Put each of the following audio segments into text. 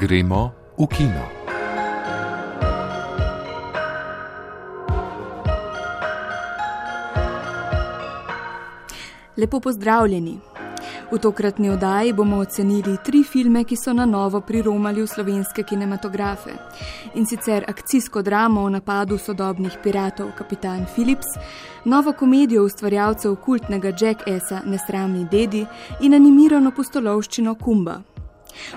Gremo v kino. Lepo pozdravljeni. V tokratni oddaji bomo ocenili tri filme, ki so na novo priromali v slovenske kinematografe. In sicer akcijsko dramo o napadu sodobnih piratov Kapitan Philips, novo komedijo ustvarjalcev kultnega Jackessa Nesramni dedi in animirano postolovščino Kumba.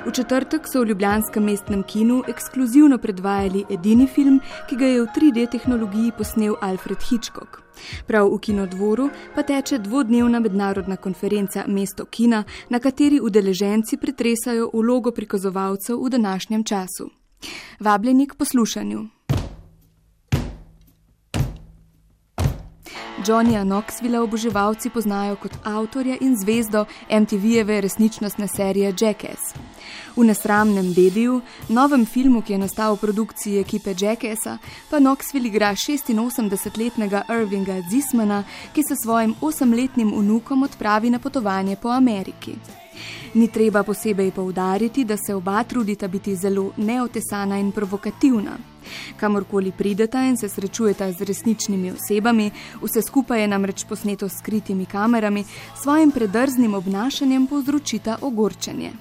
V četrtek so v Ljubljanskem mestnem kinu ekskluzivno predvajali edini film, ki ga je v 3D tehnologiji posnel Alfred Hitchcock. Prav v kinodvoru pa teče dvodnevna mednarodna konferenca Mesto kina, na kateri udeleženci pretresajo vlogo prikazovalcev v današnjem času. Vabljeni k poslušanju. Johnnyja Knoxvilla oboževalci poznajo kot avtorja in zvezdo MTV-jeve resničnostne serije Jackass. V nesramnem dediju, novem filmu, ki je nastal v produkciji ekipe Jackassa, pa Knoxville igra 86-letnega Irvinga Zismana, ki se svojim osemletnim vnukom odpravi na potovanje po Ameriki. Ni treba posebej poudariti, da se oba trudita biti zelo neotesana in provokativna. Kamorkoli prideta in se srečujeta z resničnimi osebami, vse skupaj je namreč posneto s skritimi kamerami, svojim predrznim obnašanjem povzročita ogorčenje.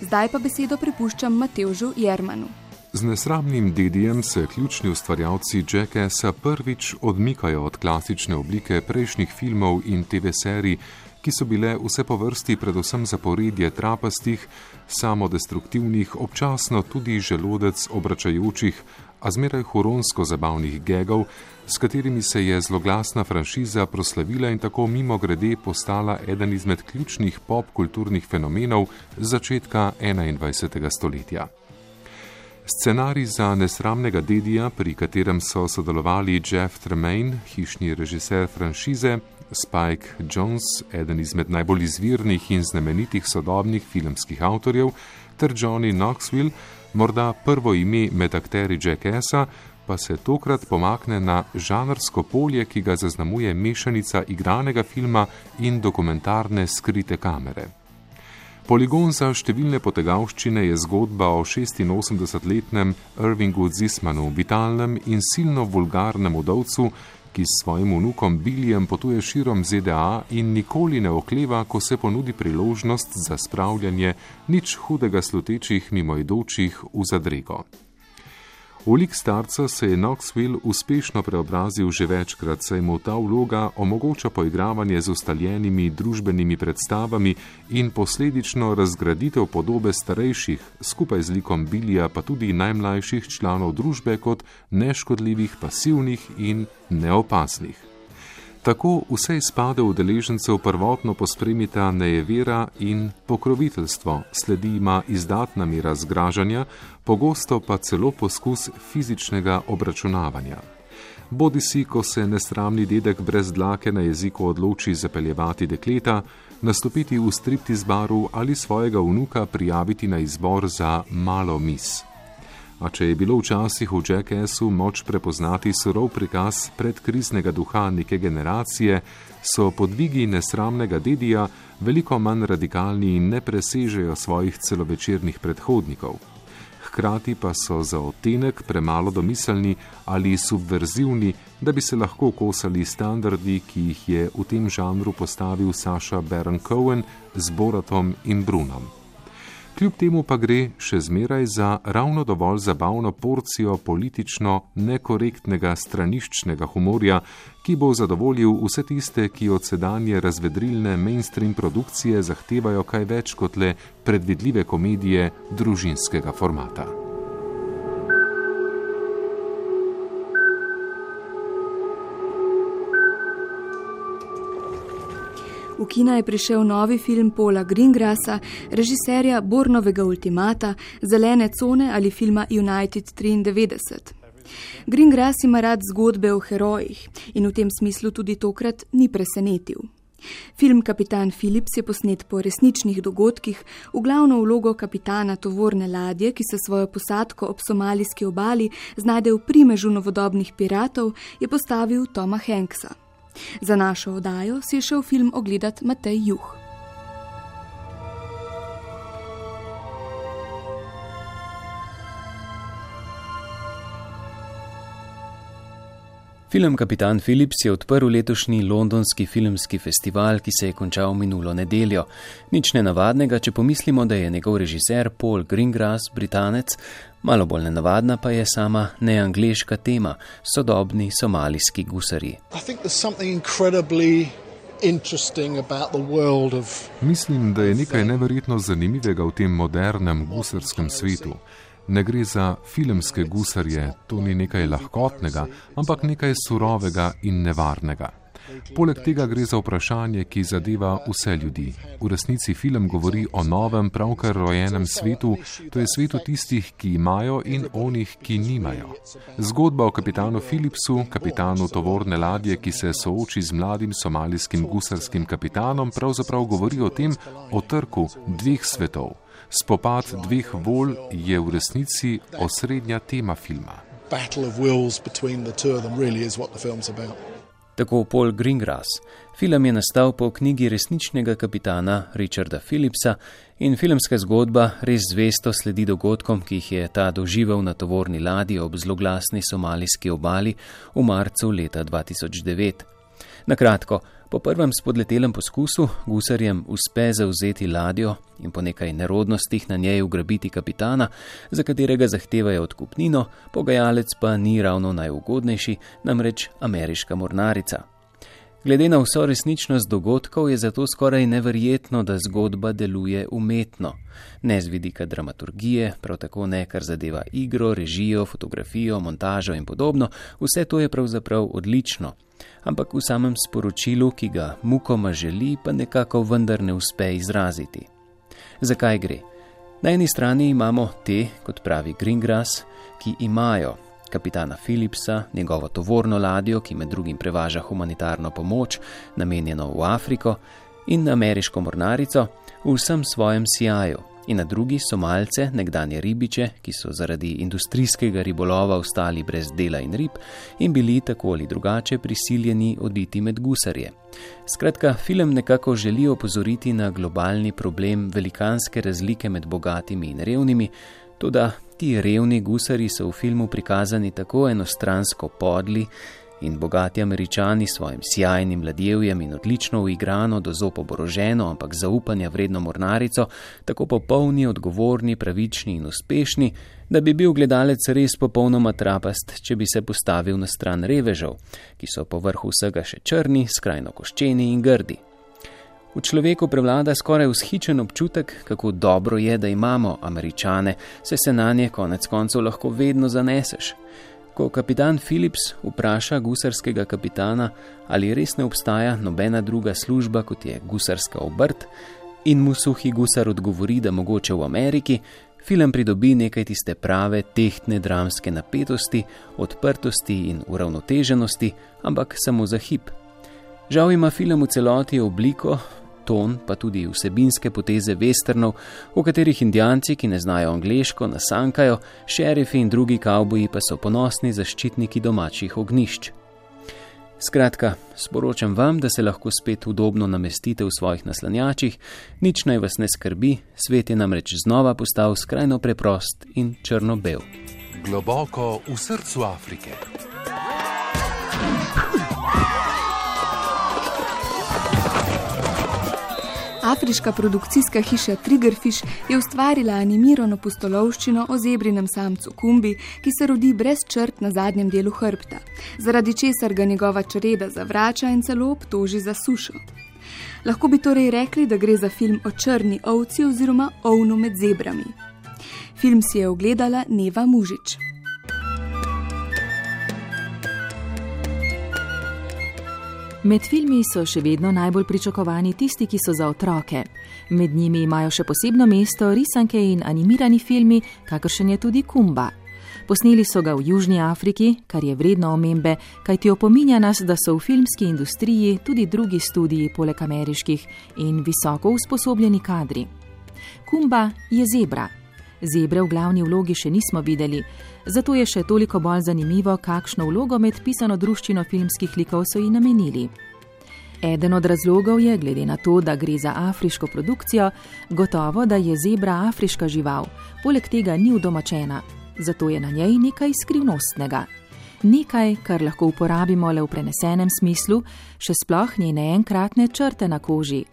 Zdaj pa besedo prepuščam Mateužu Jermanu. Z nesramnim dedijem se ključni ustvarjalci Jackassa prvič odmikajo od klasične oblike prejšnjih filmov in TV serij, ki so bile vse po vrsti predvsem zaporedje trapastih, samodestruktivnih, občasno tudi želodec obračajočih, a zmeraj huronsko zabavnih gegov, s katerimi se je zloglasna franšiza proslavila in tako mimo grede postala eden izmed ključnih popkulturnih fenomenov začetka 21. stoletja. Scenarij za nesramnega dedija, pri katerem so sodelovali Jeff Tremaine, hišni režiser franšize, Spike Jones, eden izmed najbolj izvirnih in znamenitih sodobnih filmskih avtorjev, ter Johnny Knoxville, morda prvo ime med akteri Jackassa, pa se tokrat pomakne na žanrsko polje, ki ga zaznamuje mešanica igranega filma in dokumentarne skrite kamere. Poligon za številne potegavščine je zgodba o 86-letnem Irvingu Zismanu, vitalnem in silno vulgarnem udovcu, ki s svojim vnukom Biljem potuje širom ZDA in nikoli ne okleva, ko se ponudi priložnost za spravljanje nič hudega slutečih mimoidočih v zadrego. V lik starca se je Knoxville uspešno preobrazil že večkrat, saj mu ta vloga omogoča poigravanje z ustaljenimi družbenimi predstavami in posledično razgraditev podobe starejših, skupaj z likom Bilija pa tudi najmlajših članov družbe kot neškodljivih, pasivnih in neopasnih. Tako vse izpade udeležencev prvotno pospremita nejevera in pokroviteljstvo, sledi ima izdatna mira zgražanja, pogosto pa celo poskus fizičnega obračunavanja. Bodi si, ko se nesramni dedek brez dlake na jeziku odloči zapeljevati dekleta, nastopiti v striptiz baru ali svojega vnuka prijaviti na izbor za malo mis. A če je bilo včasih v Jackassu moč prepoznati surov prikaz predkriznega duha neke generacije, so podvigi nesramnega dedija veliko manj radikalni in ne presežejo svojih celovečernih predhodnikov. Hkrati pa so za odtenek premalo domiselni ali subverzivni, da bi se lahko kosali standardi, ki jih je v tem žanru postavil Saša Baron Cohen z Boratom in Brunom. Kljub temu pa gre še zmeraj za ravno dovolj zabavno porcijo politično nekorektnega straniščnega humorja, ki bo zadovoljil vse tiste, ki od sedanje razvedrilne mainstream produkcije zahtevajo kaj več kot le predvidljive komedije družinskega formata. V kina je prišel novi film Paula Greengrassa, režiserja Bornovega ultimata, Zelene cone ali filma United 93. Greengrass ima rad zgodbe o herojih in v tem smislu tudi tokrat ni presenetil. Film Kapitan Philips je posnet po resničnih dogodkih, v glavno vlogo kapitana tovorne ladje, ki se svojo posadko ob somalijski obali znajde v primežu novodobnih piratov, je postavil Toma Hanksa. Za našo oddajo si je šel film ogledati Matej Juh. Film Kapitan Philips je odprl letošnji londonski filmski festival, ki se je končal minulo nedeljo. Nič nenavadnega, če pomislimo, da je njegov režiser Paul Greengrass britanec, malo bolj nenavadna pa je sama neangliška tema - sodobni somalijski gusari. Mislim, da je nekaj neverjetno zanimivega v tem modernem gusarskem svetu. Ne gre za filmske gusarje, to ni nekaj lahkotnega, ampak nekaj surovega in nevarnega. Poleg tega gre za vprašanje, ki zadeva vse ljudi. V resnici film govori o novem, pravkar rojenem svetu, to je svetu tistih, ki imajo in onih, ki nimajo. Zgodba o kapitanu Philipsu, kapitanu tovorne ladje, ki se sooči z mladim somalijskim gusarskim kapitanom, pravzaprav govori o tem, o trku dveh svetov. Spopad dveh volj je v resnici osrednja tema filma. Tako Paul Greengrass. Film je nastal po knjigi resničnega kapitana Richarda Philipsa in filmska zgodba res zvesto sledi dogodkom, ki jih je ta doživel na tovorni ladji ob zloglasni somalijski obali v marcu leta 2009. Na kratko, po prvem spodletelem poskusu gusarjem uspe zauzeti ladjo in po nekaj nerodnostih na njej ugrabiti kapitana, za katerega zahtevajo odkupnino, pogajalec pa ni ravno najugodnejši, namreč ameriška mornarica. Glede na vso resničnost dogodkov je zato skoraj neverjetno, da zgodba deluje umetno. Ne z vidika dramaturgije, prav tako ne kar zadeva igro, režijo, fotografijo, montažo in podobno, vse to je pravzaprav odlično ampak v samem sporočilu, ki ga mukoma želi, pa nekako vendar ne uspe izraziti. Zakaj gre? Na eni strani imamo te, kot pravi Greengrass, ki imajo kapitana Philipsa, njegovo tovorno ladjo, ki med drugim prevaža humanitarno pomoč, namenjeno v Afriko, in ameriško mornarico v vsem svojem sijaju, in na drugi somalce, nekdanje ribiče, ki so zaradi industrijskega ribolova ostali brez dela in rib in bili tako ali drugače prisiljeni oditi med gusarje. Skratka, film nekako želi opozoriti na globalni problem velikanske razlike med bogatimi in revnimi, tudi ti revni gusari so v filmu prikazani tako enostransko podli, in bogati američani s svojim sjajnim ladjevjem in odlično uigrano, do zopo oboroženo, ampak zaupanja vredno mornarico, tako popolni, odgovorni, pravični in uspešni, da bi bil gledalec res popolnoma trapast, če bi se postavil na stran revežev, ki so po vrhu vsega še črni, skrajno koščeni in grdi. V človeku prevlada skoraj vzhičen občutek, kako dobro je, da imamo američane, se se na nje konec koncev lahko vedno zaneseš. Ko kapitan Philips vpraša gusarskega kapitana, ali res ne obstaja nobena druga služba kot je gusarska obrt, in mu suhi gusar odgovori, da mogoče v Ameriki, film pridobi nekaj tiste prave, tehtne dramske napetosti, odprtosti in uravnoteženosti, ampak samo za hip. Žal ima film v celoti obliko, ton, pa tudi vsebinske poteze westernov, v katerih indijanci, ki ne znajo angliško, nasankajo, šerifi in drugi kavboji pa so ponosni zaščitniki domačih ognišč. Skratka, sporočam vam, da se lahko spet udobno namestite v svojih naslanjačih, nič naj vas ne skrbi, svet je namreč znova postal skrajno preprost in črno-bel. Globoko v srcu Afrike. Afriška produkcijska hiša Triggerfish je ustvarila animirano pustolovščino o zebrinem samcu Kumbi, ki se rodi brez črt na zadnjem delu hrbta, zaradi česar ga njegova čreda zavrača in celo obtoži za sušo. Lahko bi torej rekli, da gre za film o črni ovci oziroma ovnu med zebrami. Film si je ogledala Neva Mužič. Med filmi so še vedno najbolj pričakovani tisti, ki so za otroke. Med njimi imajo še posebno mesto risanke in animirani filmi, kakršen je tudi Kumba. Posneli so ga v Južni Afriki, kar je vredno omembe, kajti opominja nas, da so v filmski industriji tudi drugi studiji poleg ameriških in visoko usposobljeni kadri. Kumba je zebra. Zebre v glavni vlogi še nismo videli, zato je še toliko bolj zanimivo, kakšno vlogo med pisano druščino filmskih likov so ji namenili. Eden od razlogov je, glede na to, da gre za afriško produkcijo, gotovo, da je zebra afriška žival, poleg tega ni udomačena, zato je na njej nekaj skrivnostnega. Nekaj, kar lahko uporabimo le v prenesenem smislu, še sploh njene enkratne črte na koži.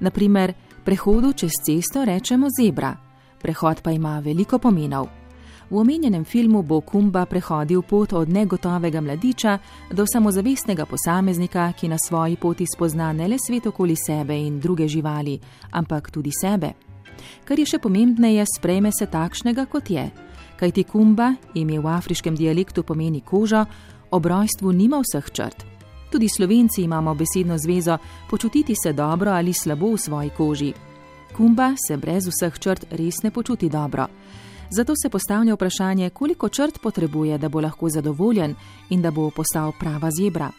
Naprimer, prehodu čez cesto rečemo zebra, prehod pa ima veliko pomenov. V omenjenem filmu bo Kumba prehodil pot od negotovega mladiča do samozavestnega posameznika, ki na svoji poti spozna ne le svet okoli sebe in druge živali, ampak tudi sebe. Kar je še pomembneje, sprejme se takšnega, kot je. Kajti Kumba, ime v afriškem dialektu pomeni koža, ob rojstvu nima vseh črt. Tudi slovenci imamo besedno zvezo počutiti se dobro ali slabo v svoji koži. Kumba se brez vseh črt res ne počuti dobro. Zato se postavlja vprašanje, koliko črt potrebuje, da bo lahko zadovoljen in da bo postal prava zebra.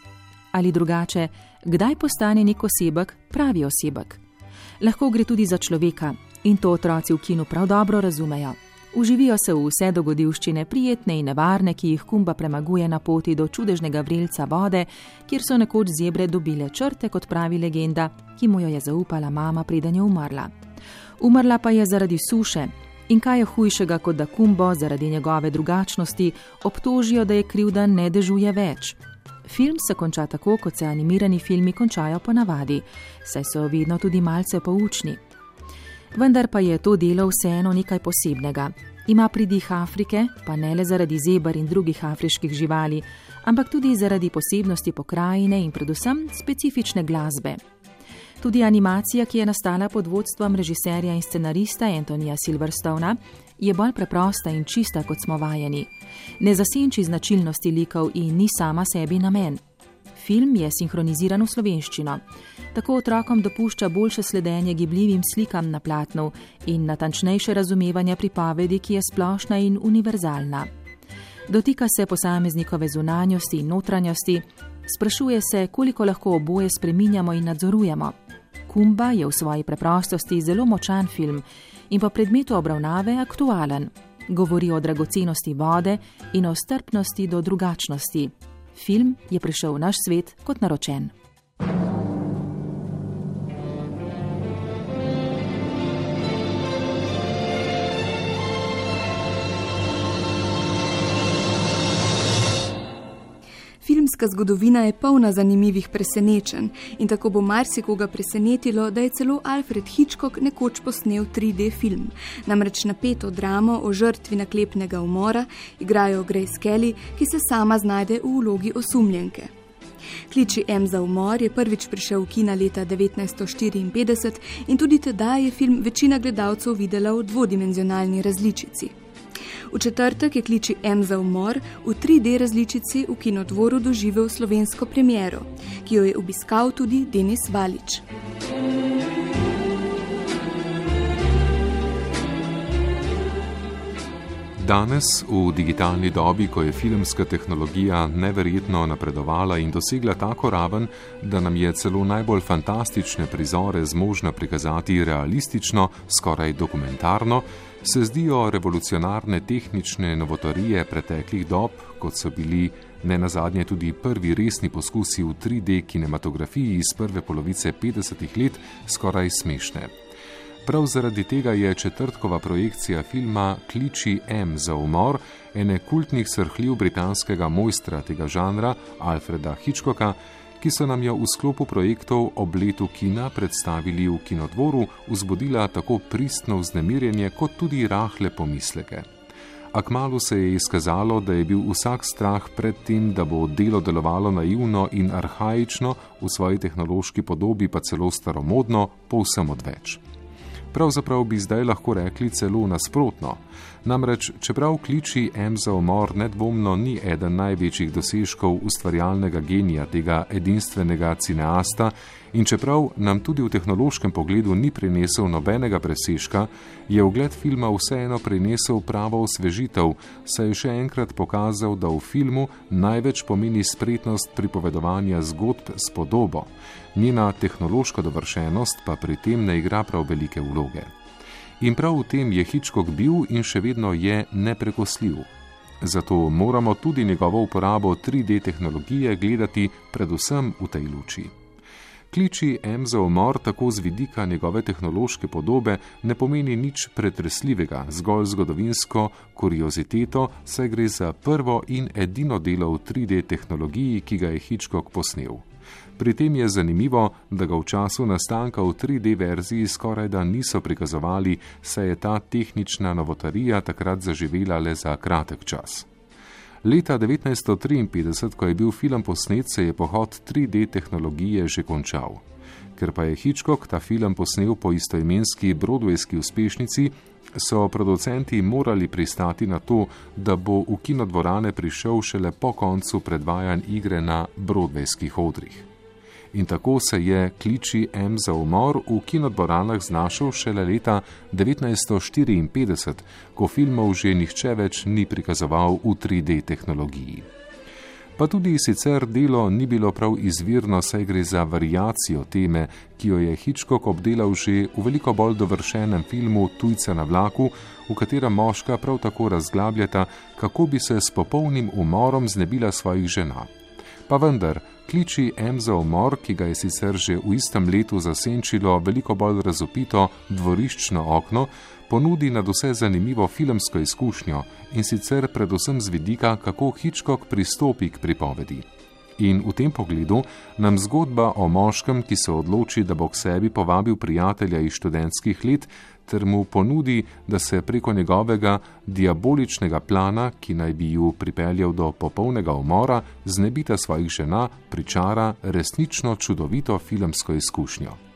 Ali drugače, kdaj postane nek osebek pravi osebek. Lahko gre tudi za človeka in to otroci v kinu prav dobro razumejo. Uživijo se v vse dogodivščine, prijetne in nevarne, ki jih kumba premaguje na poti do čudežnega vrelca vode, kjer so nekoč zebre dobile črte, kot pravi legenda, ki mu jo je zaupala mama, preden je umrla. Umrla pa je zaradi suše, In kaj je hujšega, kot da Kumbo zaradi njegove drugačnosti obtožijo, da je kriv, da ne dežuje več? Film se konča tako, kot se animirani filmi končajo ponavadi, saj so vedno tudi malce poučni. Vendar pa je to delo vseeno nekaj posebnega. Ima pridih Afrike, pa ne le zaradi zebr in drugih afriških živali, ampak tudi zaradi posebnosti pokrajine in predvsem specifične glasbe. Tudi animacija, ki je nastala pod vodstvom režiserja in scenarista Antonija Silverstona, je bolj preprosta in čista, kot smo vajeni. Ne zasenči značilnosti likov in ni sama sebi namen. Film je sinhroniziran v slovenščino. Tako otrokom dopušča boljše sledenje gibljivim slikam na platnu in natančnejše razumevanje pripovedi, ki je splošna in univerzalna. Dotika se posameznikove zunanjosti in notranjosti, sprašuje se, koliko lahko oboje spreminjamo in nadzorujemo. Kumba je v svoji preprostosti zelo močan film in po predmetu obravnave aktualen. Govori o dragocenosti vode in o strpnosti do drugačnosti. Film je prišel v naš svet kot naročen. Filmska zgodovina je polna zanimivih presenečenj in tako bo marsikoga presenetilo, da je celo Alfred Hitchcock nekoč posnel 3D film. Namreč napeto dramo o žrtvi naklepnega umora igrajo Grace Kelly, ki se sama znajde v vlogi osumljenke. Kliči M za umor je prvič prišel v kina leta 1954 in tudi tedaj je film večina gledalcev videla v dvodimenzionalni različici. V četrtek je kliči M za umor v 3D različici v kinodvoru doživel slovensko premiero, ki jo je obiskal tudi Denis Valič. Danes, v digitalni dobi, ko je filmska tehnologija neverjetno napredovala in dosegla tako raven, da nam je celo najbolj fantastične prizore zmožna prikazati realistično, skoraj dokumentarno, se zdijo revolucionarne tehnične novotarije preteklih dob, kot so bili ne nazadnje tudi prvi resni poskusi v 3D kinematografiji iz prve polovice 50-ih let, skoraj smešne. Prav zaradi tega je četrtkova projekcija filma Kliči M za umor, ene kultnih srhljiv britanskega mojstra tega žanra, Alfreda Hitchcocka, ki so nam jo v sklopu projektov ob letu kina predstavili v kinodvoru, vzbudila tako pristno vznemirjenje kot tudi rahle pomisleke. Akmalu se je izkazalo, da je bil vsak strah pred tem, da bo delo delovalo naivno in arhajično, v svoji tehnološki podobi pa celo staromodno, povsem odveč. Pravzaprav bi zdaj lahko rekli celo nasprotno. Namreč, čeprav kliči M za umor nedvomno ni eden največjih dosežkov ustvarjalnega genija tega edinstvenega cineasta, in čeprav nam tudi v tehnološkem pogledu ni prinesel nobenega presežka, je ogled filma vseeno prinesel pravo osvežitev, saj je še enkrat pokazal, da v filmu največ pomeni spretnost pripovedovanja zgodb s podobo, njena tehnološka dovršenost pa pri tem ne igra prav velike vloge. In prav v tem je Hitchcock bil in še vedno je neprekosljiv. Zato moramo tudi njegovo uporabo 3D tehnologije gledati predvsem v tej luči. Kliči M za umor tako z vidika njegove tehnološke podobe ne pomeni nič pretresljivega, zgolj zgodovinsko kurioziteto, saj gre za prvo in edino delo v 3D tehnologiji, ki ga je Hitchcock posnel. Pri tem je zanimivo, da ga v času nastanka v 3D verziji skoraj da niso prikazovali, saj je ta tehnična novotarija takrat zaživela le za kratek čas. Leta 1953, ko je bil film posnet, se je pohod 3D tehnologije že končal. Ker pa je Hitchcock ta film posnel po istoimenski Broadwayski uspešnici, so producenti morali pristati na to, da bo v kinodvorane prišel šele po koncu predvajanj igre na Broadwayskih odrih in tako se je kliči M za umor v kinodvoranah znašel šele leta 1954, ko filmov že nihče več ni prikazoval v 3D tehnologiji. Pa tudi sicer delo ni bilo prav izvirno, saj gre za variacijo teme, ki jo je Hitchcock obdelal že v veliko bolj dovršenem filmu Tujce na vlaku, v katerem moška prav tako razglabljata, kako bi se s popolnim umorom znebila svojih žena. Pa vendar, kliči M za umor, ki ga je sicer že v istem letu zasenčilo veliko bolj razopito dvoriščno okno, ponudi nad vse zanimivo filmsko izkušnjo in sicer predvsem z vidika, kako Hitchcock pristopi k pripovedi. In v tem pogledu nam zgodba o moškem, ki se odloči, da bo k sebi povabil prijatelja iz študentskih let, ter mu ponudi, da se preko njegovega diaboličnega plana, ki naj bi ju pripeljal do popolnega umora, znebita svojih žena, pričara resnično čudovito filmsko izkušnjo.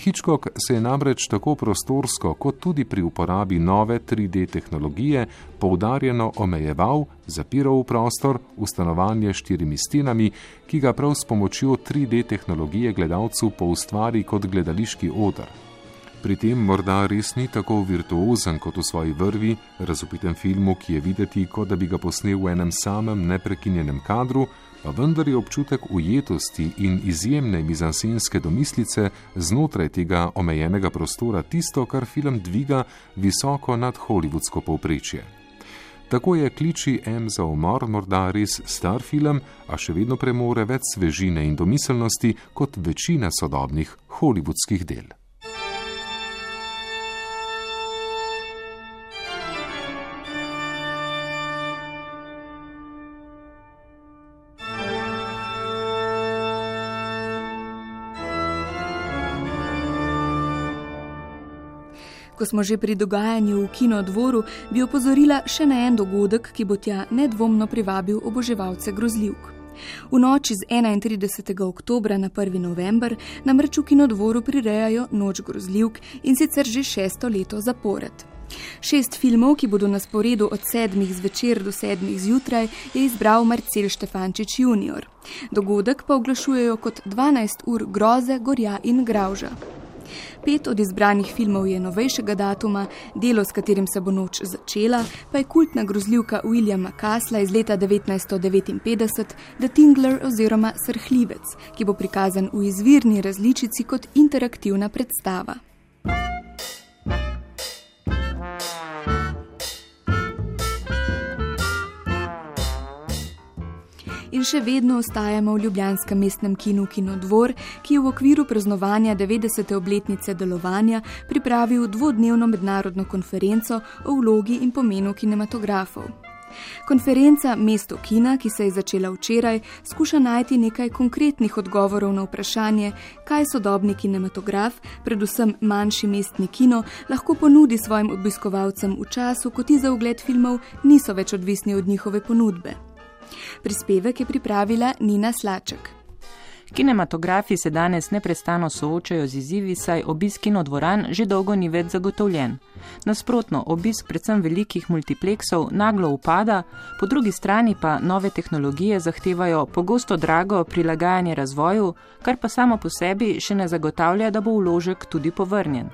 Hitchcock se je namreč tako prostorsko, kot tudi pri uporabi nove 3D tehnologije poudarjeno omejeval, zapiral v prostor, v stanovanje štirimi stenami, ki ga prav s pomočjo 3D tehnologije gledalcu poustvari kot gledališki odr. Pri tem morda res ni tako virtuozen kot v svoji vrvi, razupitem filmu, ki je videti, kot da bi ga posnel v enem samem neprekinjenem kadru, pa vendar je občutek ujetosti in izjemne mizansenske domislice znotraj tega omejenega prostora tisto, kar film dviga visoko nad hollywoodsko povprečje. Tako je kliči M za umor morda res star film, a še vedno premore več svežine in domiselnosti kot večina sodobnih hollywoodskih del. Ko smo že pri dogajanju v kinodvoru, bi opozorila še na en dogodek, ki bo tja nedvomno privabil oboževalce grozljivk. V noči z 31. oktober na 1. november namreč v kinodvoru prirejajo Noč grozljivk in sicer že šesto leto zapored. Šest filmov, ki bodo na sporedu od sedmih zvečer do sedmih zjutraj, je izbral Marcel Štefančič junior. Dogodek pa oglašujejo kot 12 ur groze, gorja in gravža. Pet od izbranih filmov je novejšega datuma, delo, s katerim se bo noč začela, pa je kultna grozljivka Williama Kasla iz leta 1959, The Tingler oziroma Srhljivec, ki bo prikazan v izvirni različici kot interaktivna predstava. In še vedno ostajamo v Ljubljanskem mestnem kinu Kinodvor, ki je v okviru praznovanja 90. obletnice delovanja pripravil dvodnevno mednarodno konferenco o vlogi in pomenu kinematografov. Konferenca Mesto kina, ki se je začela včeraj, skuša najti nekaj konkretnih odgovorov na vprašanje, kaj sodobni kinematograf, predvsem manjši mestni kino, lahko ponudi svojim obiskovalcem v času, ko ti za ogled filmov niso več odvisni od njihove ponudbe. Prispevek je pripravila Nina Slaček. Kinematografi se danes neprestano soočajo z izzivi, saj obisk kinodvoran že dolgo ni več zagotovljen. Nasprotno, obisk predvsem velikih multipleksov naglo upada, po drugi strani pa nove tehnologije zahtevajo pogosto drago prilagajanje razvoju, kar pa samo po sebi še ne zagotavlja, da bo vložek tudi povrnjen.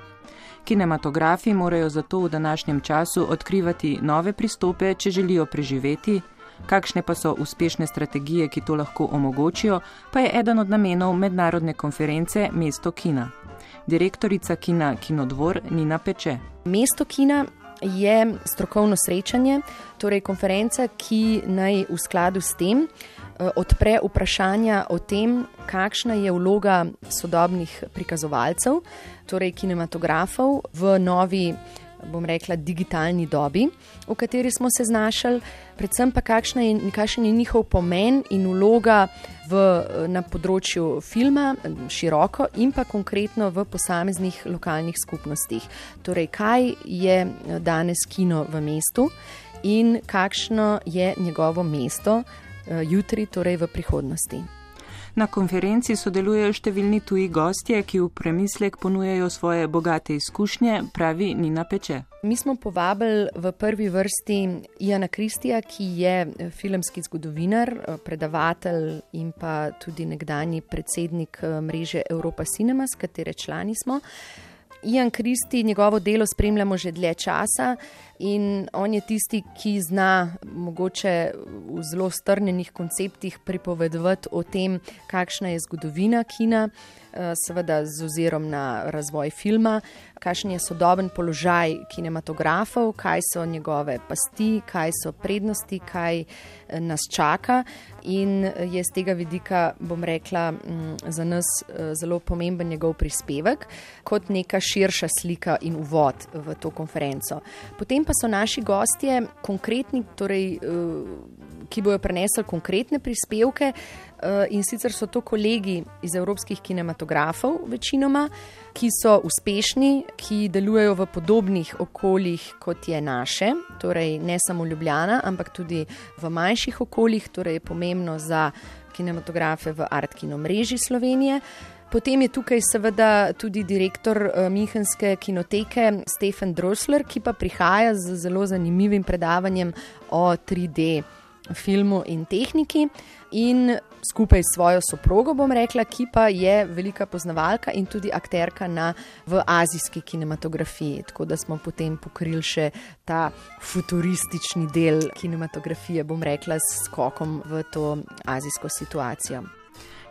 Kinematografi morajo zato v današnjem času odkrivati nove pristope, če želijo preživeti kakšne pa so uspešne strategije, ki to lahko omogočijo, pa je eden od namenov mednarodne konference Mesto kina. Direktorica kina Kinodvor Nina Peče. Mesto kina je strokovno srečanje, torej konferenca, ki naj v skladu s tem eh, odpre vprašanja o tem, kakšna je vloga sodobnih prikazovalcev, torej kinematografov v novi bom rekla, digitalni dobi, v kateri smo se znašli, predvsem pa kakšen je, kakšen je njihov pomen in vloga v, na področju filma, široko in pa konkretno v posameznih lokalnih skupnostih. Torej, kaj je danes kino v mestu in kakšno je njegovo mesto eh, jutri, torej v prihodnosti. Na konferenci sodelujejo številni tuji gostje, ki v premislek ponujajo svoje bogate izkušnje, pravi Nina Peče. Mi smo povabili v prvi vrsti Jana Kristija, ki je filmski zgodovinar, predavatelj in pa tudi nekdani predsednik eh, mreže Evropa Cinema, s katere člani smo. Ian Kristi, njegovo delo spremljamo že dlje časa in on je tisti, ki zna mogoče v zelo strnjenih konceptih pripovedovati o tem, kakšna je zgodovina kina, seveda z ozirom na razvoj filma, kakšen je sodoben položaj kinematografov, kaj so njegove pasti, kaj so prednosti, kaj eh, nas čaka. In eh, je z tega vidika, bom rekla, mm, za nas eh, zelo pomemben njegov prispevek, kot neka širša slika in uvod v to konferenco. Potem pa so naši gostje konkretni, torej, ki bojo prenesli konkretne prispevke. In sicer so to kolegi iz evropskih kinematografov, večinoma, ki so uspešni, ki delujejo v podobnih okoljih kot je naše, torej ne samo Ljubljana, ampak tudi v manjših okoljih, torej je pomembno za kinematografe v Art Kino mreži Slovenije. Potem je tukaj seveda tudi direktor eh, Münchenske kinoteke Stefan Drosler, ki pa prihaja z zelo zanimivim predavanjem o 3D filmu in tehniki. In skupaj s svojo soprogo, bom rekla, ki pa je velika poznavalka in tudi akterka na, v azijski kinematografiji. Tako da smo potem pokrili še ta futuristični del kinematografije, bom rekla, s skokom v to azijsko situacijo.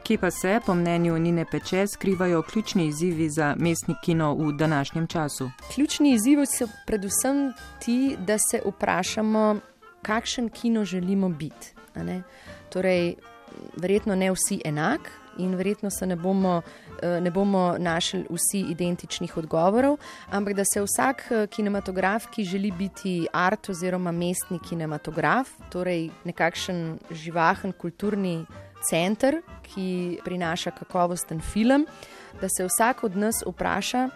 Kje pa se, po mnenju Nine Peče, skrivajo ključni izzivi za mestni kino v današnjem času? Ključni izzivi so predvsem ti, da se vprašamo, kakšen kino želimo biti. Torej, verjetno ne vsi enak in verjetno se ne bomo, eh, ne bomo našli vsi identičnih odgovorov, ampak da se vsak eh, kinematograf, ki želi biti art oziroma mestni kinematograf, torej nekakšen živahen kulturni center, ki prinaša kakovosten film, da se vsak od nas vpraša,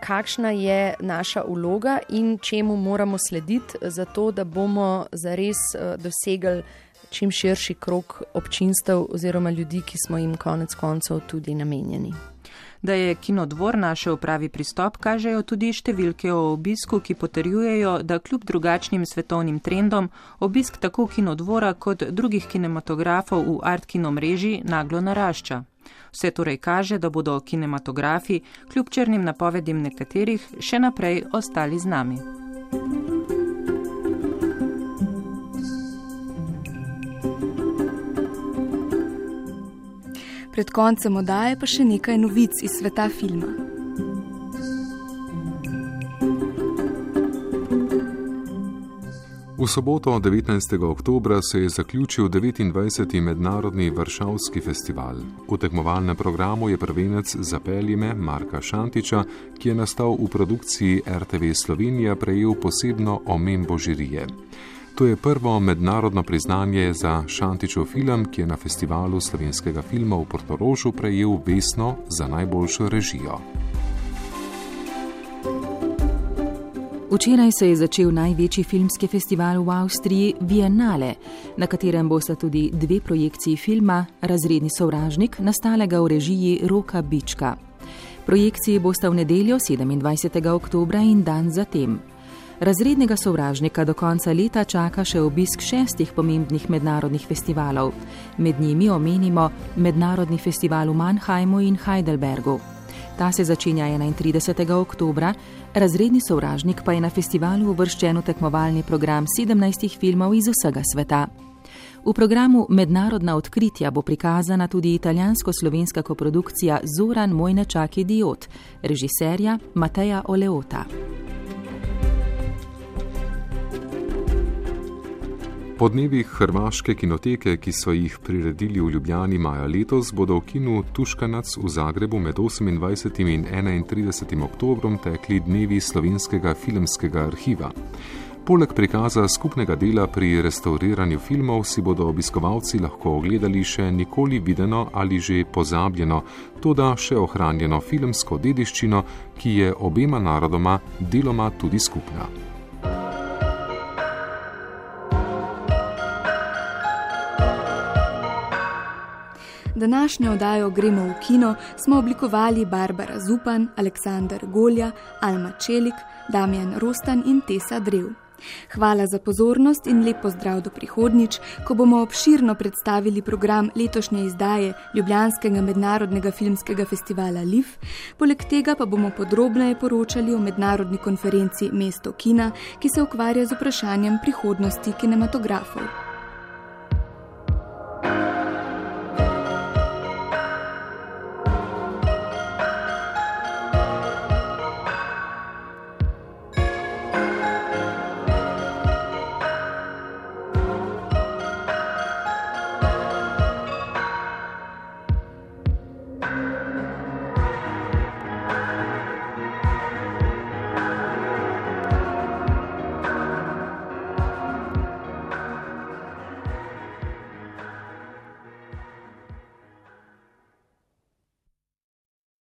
kakšna je naša vloga in čemu moramo slediti, zato da bomo zares eh, dosegli čim širši krok občinstev oziroma ljudi, ki smo jim konec koncev tudi namenjeni. Da je kinodvor našel pravi pristop, kažejo tudi številke o obisku, ki potrjujejo, da kljub drugačnim svetovnim trendom obisk tako kinodvora kot drugih kinematografov v art kino mreži naglo narašča. Vse torej kaže, da bodo kinematografi, kljub črnim napovedim nekaterih, še naprej ostali z nami. Pred koncem oddaje pa še nekaj novic iz sveta filma. V soboto 19. oktober se je zaključil 29. mednarodni Varšavski festival. V tekmovalnem programu je prvenec Zapeljime Marka Šantiča, ki je nastal v produkciji RTV Slovenija, prejel posebno omembo žirije. To je prvo mednarodno priznanje za Šantičev film, ki je na festivalu slovenskega filma v Portorožu prejel vesno za najboljšo režijo. Včeraj se je začel največji filmski festival v Avstriji, Biennale, na katerem bosta tudi dve projekciji filma Razredni sovražnik, nastalega v režiji Roka Bička. Projekciji bosta v nedeljo 27. oktober in dan zatem. Razrednega sovražnika do konca leta čaka še obisk šestih pomembnih mednarodnih festivalov. Med njimi omenimo Mednarodni festival v Mannheimu in Heidelbergu. Ta se začenja 31. oktober, razredni sovražnik pa je na festivalu uvrščen v tekmovalni program 17 filmov iz vsega sveta. V programu Mednarodna odkritja bo prikazana tudi italijansko-slovenska koprodukcija Zoran Mojnečak Idiot, režiserja Mateja Oleota. Po dnevih hrvaške kinoteke, ki so jih priredili v Ljubljani maja letos, bodo v kinu Tuškanac v Zagrebu med 28. in 31. oktobrom tekli dnevi slovenskega filmskega arhiva. Poleg prikaza skupnega dela pri restauriranju filmov si bodo obiskovalci lahko ogledali še nikoli videno ali že pozabljeno, toda še ohranjeno filmsko dediščino, ki je obema narodoma deloma tudi skupna. Današnjo oddajo Gremo v kino smo oblikovali Barbara Zupan, Aleksandr Golja, Alma Čelik, Damjan Rostan in Tesa Drev. Hvala za pozornost in lepo zdrav do prihodnič, ko bomo obširno predstavili program letošnje izdaje Ljubljanskega mednarodnega filmskega festivala LIF, poleg tega pa bomo podrobneje poročali o mednarodni konferenci Mesto Kina, ki se ukvarja z vprašanjem prihodnosti kinematografov.